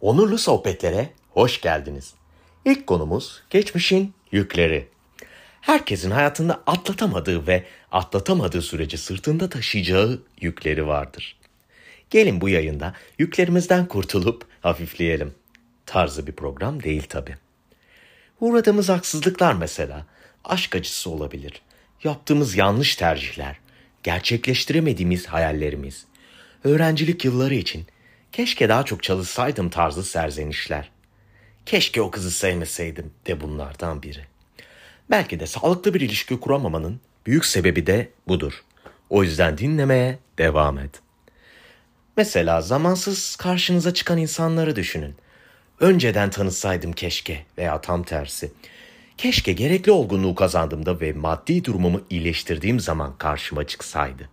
Onurlu sohbetlere hoş geldiniz. İlk konumuz geçmişin yükleri. Herkesin hayatında atlatamadığı ve atlatamadığı sürece sırtında taşıyacağı yükleri vardır. Gelin bu yayında yüklerimizden kurtulup hafifleyelim. Tarzı bir program değil tabi. Uğradığımız haksızlıklar mesela aşk acısı olabilir. Yaptığımız yanlış tercihler, gerçekleştiremediğimiz hayallerimiz, öğrencilik yılları için keşke daha çok çalışsaydım tarzı serzenişler. Keşke o kızı sevmeseydim de bunlardan biri. Belki de sağlıklı bir ilişki kuramamanın büyük sebebi de budur. O yüzden dinlemeye devam et. Mesela zamansız karşınıza çıkan insanları düşünün. Önceden tanısaydım keşke veya tam tersi. Keşke gerekli olgunluğu kazandığımda ve maddi durumumu iyileştirdiğim zaman karşıma çıksaydı.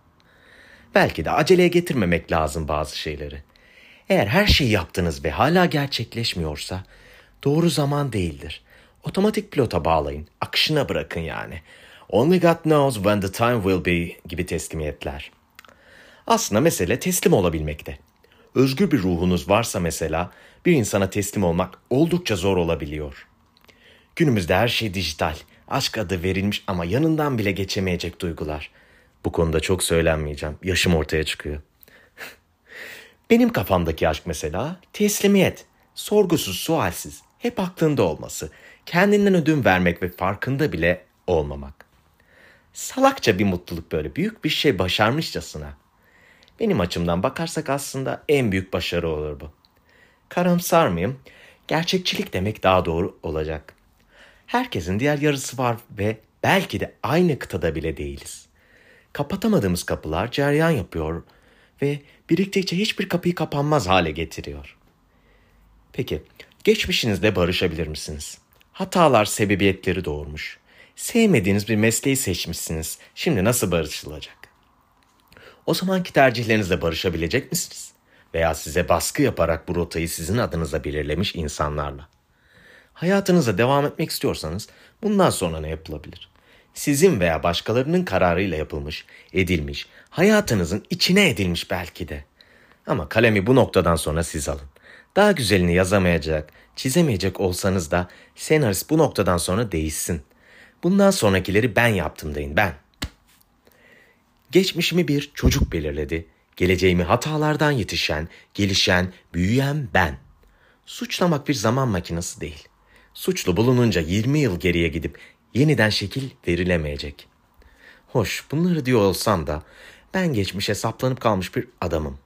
Belki de aceleye getirmemek lazım bazı şeyleri. Eğer her şeyi yaptınız ve hala gerçekleşmiyorsa doğru zaman değildir. Otomatik pilota bağlayın, akışına bırakın yani. Only God knows when the time will be gibi teslimiyetler. Aslında mesele teslim olabilmekte. Özgür bir ruhunuz varsa mesela bir insana teslim olmak oldukça zor olabiliyor. Günümüzde her şey dijital, aşk adı verilmiş ama yanından bile geçemeyecek duygular. Bu konuda çok söylenmeyeceğim, yaşım ortaya çıkıyor. Benim kafamdaki aşk mesela teslimiyet, sorgusuz, sualsiz, hep aklında olması, kendinden ödün vermek ve farkında bile olmamak. Salakça bir mutluluk böyle, büyük bir şey başarmışçasına. Benim açımdan bakarsak aslında en büyük başarı olur bu. Karamsar mıyım? Gerçekçilik demek daha doğru olacak. Herkesin diğer yarısı var ve belki de aynı kıtada bile değiliz. Kapatamadığımız kapılar ceryan yapıyor ve biriktikçe hiçbir kapıyı kapanmaz hale getiriyor. Peki, geçmişinizde barışabilir misiniz? Hatalar sebebiyetleri doğurmuş. Sevmediğiniz bir mesleği seçmişsiniz. Şimdi nasıl barışılacak? O zamanki tercihlerinizle barışabilecek misiniz? Veya size baskı yaparak bu rotayı sizin adınıza belirlemiş insanlarla. Hayatınıza devam etmek istiyorsanız bundan sonra ne yapılabilir? Sizin veya başkalarının kararıyla yapılmış, edilmiş, hayatınızın içine edilmiş belki de. Ama kalemi bu noktadan sonra siz alın. Daha güzelini yazamayacak, çizemeyecek olsanız da senarist bu noktadan sonra değişsin. Bundan sonrakileri ben yaptım deyin ben. Geçmişimi bir çocuk belirledi. Geleceğimi hatalardan yetişen, gelişen, büyüyen ben. Suçlamak bir zaman makinesi değil. Suçlu bulununca 20 yıl geriye gidip yeniden şekil verilemeyecek. Hoş bunları diyor olsam da ben geçmişe saplanıp kalmış bir adamım.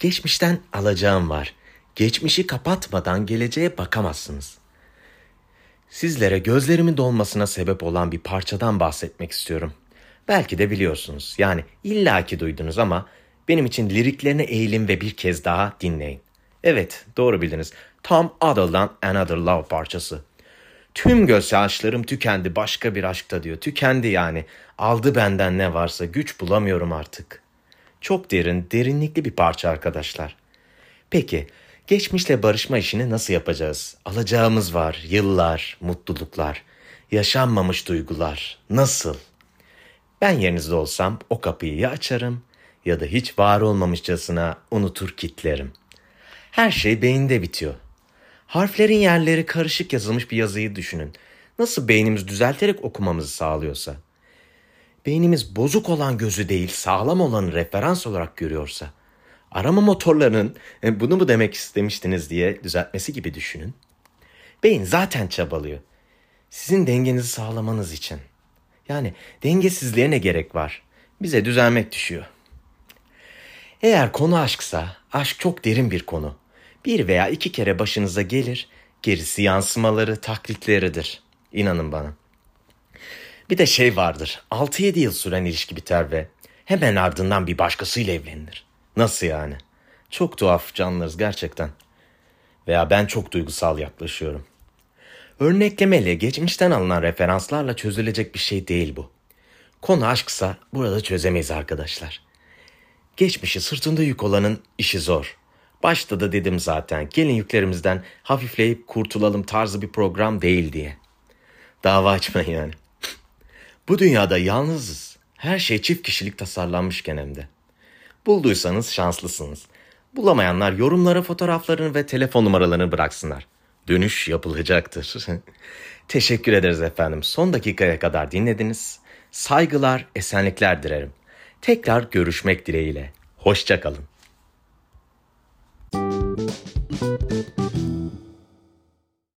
Geçmişten alacağım var. Geçmişi kapatmadan geleceğe bakamazsınız. Sizlere gözlerimin dolmasına sebep olan bir parçadan bahsetmek istiyorum. Belki de biliyorsunuz. Yani illaki duydunuz ama benim için liriklerine eğilin ve bir kez daha dinleyin. Evet, doğru bildiniz. Tom Adle'dan Another Love parçası. Tüm gözyaşlarım tükendi başka bir aşkta diyor. Tükendi yani. Aldı benden ne varsa güç bulamıyorum artık. Çok derin, derinlikli bir parça arkadaşlar. Peki, geçmişle barışma işini nasıl yapacağız? Alacağımız var, yıllar, mutluluklar, yaşanmamış duygular. Nasıl? Ben yerinizde olsam o kapıyı ya açarım ya da hiç var olmamışçasına unutur kitlerim. Her şey beyinde bitiyor. Harflerin yerleri karışık yazılmış bir yazıyı düşünün. Nasıl beynimiz düzelterek okumamızı sağlıyorsa. Beynimiz bozuk olan gözü değil sağlam olanı referans olarak görüyorsa. Arama motorlarının e, bunu mu demek istemiştiniz diye düzeltmesi gibi düşünün. Beyin zaten çabalıyor. Sizin dengenizi sağlamanız için. Yani dengesizliğe ne gerek var? Bize düzelmek düşüyor. Eğer konu aşksa, aşk çok derin bir konu. Bir veya iki kere başınıza gelir, gerisi yansımaları, taklitleridir. İnanın bana. Bir de şey vardır, 6-7 yıl süren ilişki biter ve hemen ardından bir başkasıyla evlenilir. Nasıl yani? Çok tuhaf canlarız gerçekten. Veya ben çok duygusal yaklaşıyorum. Örneklemeyle geçmişten alınan referanslarla çözülecek bir şey değil bu. Konu aşksa burada çözemeyiz arkadaşlar. Geçmişi sırtında yük olanın işi zor. Başta da dedim zaten gelin yüklerimizden hafifleyip kurtulalım tarzı bir program değil diye. Dava açmayın yani. Bu dünyada yalnızız. Her şey çift kişilik tasarlanmışken hem. Bulduysanız şanslısınız. Bulamayanlar yorumlara fotoğraflarını ve telefon numaralarını bıraksınlar. Dönüş yapılacaktır. Teşekkür ederiz efendim. Son dakikaya kadar dinlediniz. Saygılar, esenlikler dilerim. Tekrar görüşmek dileğiyle. Hoşçakalın.